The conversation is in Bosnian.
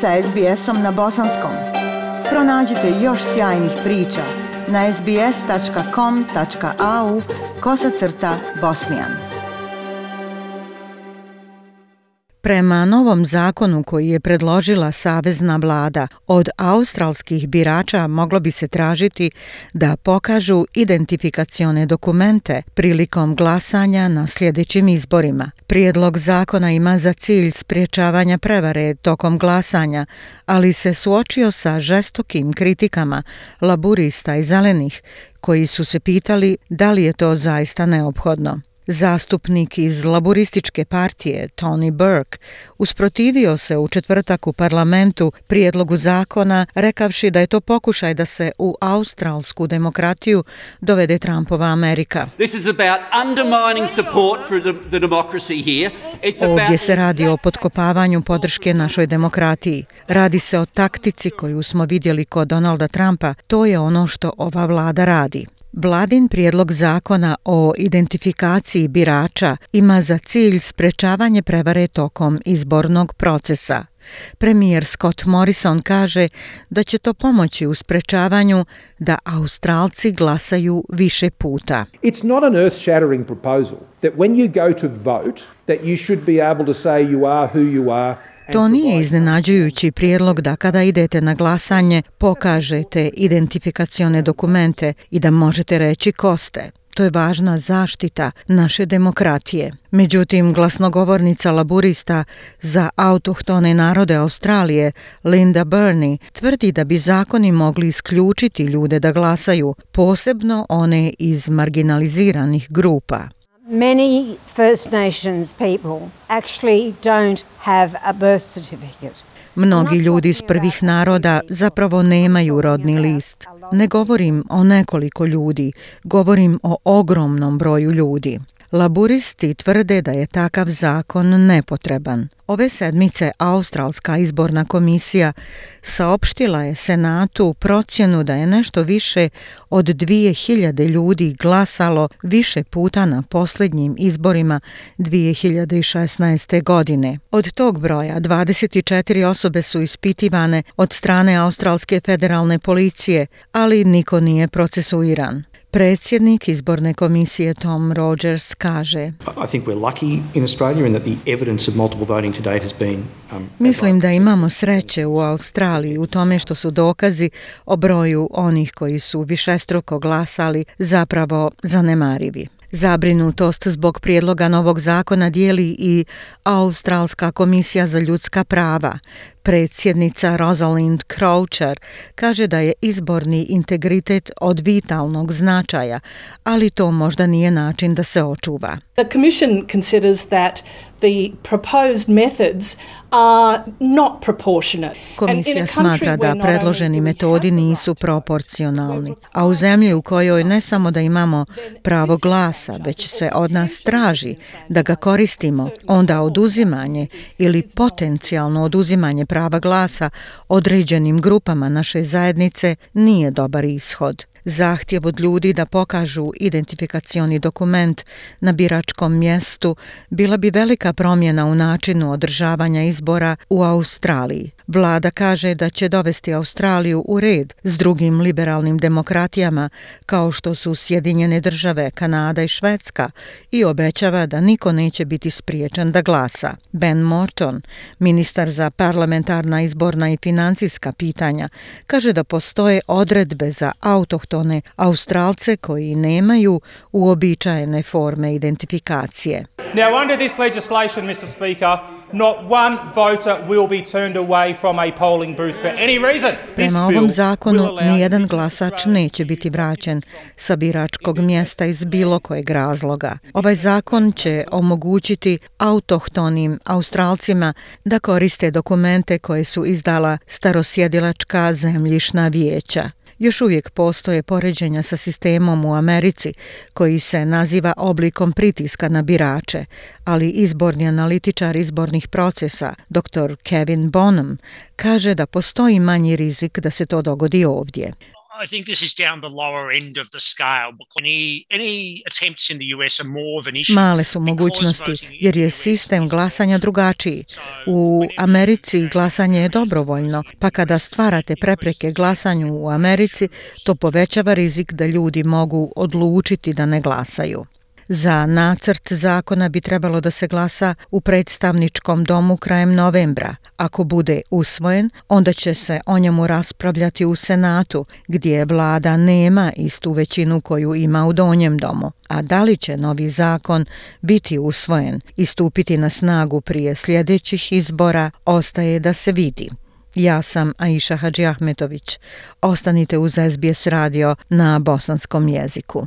sa SBS-om na bosanskom. Pronađite još sjajnih priča na sbs.com.au kosacrta bosnijan. Prema novom zakonu koji je predložila Savezna vlada, od australskih birača moglo bi se tražiti da pokažu identifikacione dokumente prilikom glasanja na sljedećim izborima. Prijedlog zakona ima za cilj spriječavanja prevare tokom glasanja, ali se suočio sa žestokim kritikama laburista i zelenih, koji su se pitali da li je to zaista neophodno. Zastupnik iz laborističke partije Tony Burke usprotivio se u četvrtak u parlamentu prijedlogu zakona rekavši da je to pokušaj da se u australsku demokratiju dovede Trumpova Amerika. This is about undermining support for the, the democracy here. It's about... Ovdje se radi o potkopavanju podrške našoj demokratiji. Radi se o taktici koju smo vidjeli kod Donalda Trumpa. To je ono što ova vlada radi. Vladin prijedlog zakona o identifikaciji birača ima za cilj sprečavanje prevare tokom izbornog procesa. Premijer Scott Morrison kaže da će to pomoći u sprečavanju da Australci glasaju više puta. It's not an earth-shattering proposal that when you go to vote that you should be able to say you are who you are To nije iznenađujući prijedlog da kada idete na glasanje pokažete identifikacione dokumente i da možete reći ko ste. To je važna zaštita naše demokratije. Međutim, glasnogovornica laburista za autohtone narode Australije, Linda Burney, tvrdi da bi zakoni mogli isključiti ljude da glasaju, posebno one iz marginaliziranih grupa. Many First Nations people actually don't have a birth certificate. Mnogi ljudi iz prvih naroda zapravo nemaju rodni list. Ne govorim o nekoliko ljudi, govorim o ogromnom broju ljudi. Laburisti tvrde da je takav zakon nepotreban. Ove sedmice Australska izborna komisija saopštila je Senatu procjenu da je nešto više od 2000 ljudi glasalo više puta na posljednjim izborima 2016. godine. Od tog broja 24 osobe su ispitivane od strane Australske federalne policije, ali niko nije procesuiran. Predsjednik izborne komisije Tom Rogers kaže Mislim da imamo sreće u Australiji u tome što su dokazi o broju onih koji su višestruko glasali zapravo zanemarivi. Zabrinutost zbog prijedloga novog zakona dijeli i Australska komisija za ljudska prava, Predsjednica Rosalind Croucher kaže da je izborni integritet od vitalnog značaja, ali to možda nije način da se očuva. The commission considers that the proposed methods are not proportionate. Komisija smatra da predloženi metodi nisu proporcionalni, a u zemlji u kojoj ne samo da imamo pravo glasa, već se od nas traži da ga koristimo, onda oduzimanje ili potencijalno oduzimanje pravo prava glasa određenim grupama naše zajednice nije dobar ishod zahtjev od ljudi da pokažu identifikacioni dokument na biračkom mjestu bila bi velika promjena u načinu održavanja izbora u Australiji. Vlada kaže da će dovesti Australiju u red s drugim liberalnim demokratijama kao što su Sjedinjene države, Kanada i Švedska i obećava da niko neće biti spriječen da glasa. Ben Morton, ministar za parlamentarna izborna i financijska pitanja, kaže da postoje odredbe za autohtonu autohtone Australce koji nemaju uobičajene forme identifikacije. Now under this legislation, Mr Speaker, Not one voter will be turned away from a polling booth for any reason. Prema ovom zakonu nijedan glasač neće biti vraćen sa biračkog mjesta iz bilo kojeg razloga. Ovaj zakon će omogućiti autohtonim Australcima da koriste dokumente koje su izdala starosjedilačka zemljišna vijeća. Još uvijek postoje poređenja sa sistemom u Americi, koji se naziva oblikom pritiska na birače, ali izborni analitičar izbornih procesa, dr. Kevin Bonham, kaže da postoji manji rizik da se to dogodi ovdje. I think this is down the lower end of the scale. Any, any attempts in the US are more of an issue. Male su mogućnosti jer je sistem glasanja drugačiji. U Americi glasanje je dobrovoljno, pa kada stvarate prepreke glasanju u Americi, to povećava rizik da ljudi mogu odlučiti da ne glasaju. Za nacrt zakona bi trebalo da se glasa u predstavničkom domu krajem novembra. Ako bude usvojen, onda će se o njemu raspravljati u Senatu, gdje vlada nema istu većinu koju ima u donjem domu. A da li će novi zakon biti usvojen i stupiti na snagu prije sljedećih izbora, ostaje da se vidi. Ja sam Aisha Hadži Ahmetović. Ostanite uz SBS radio na bosanskom jeziku.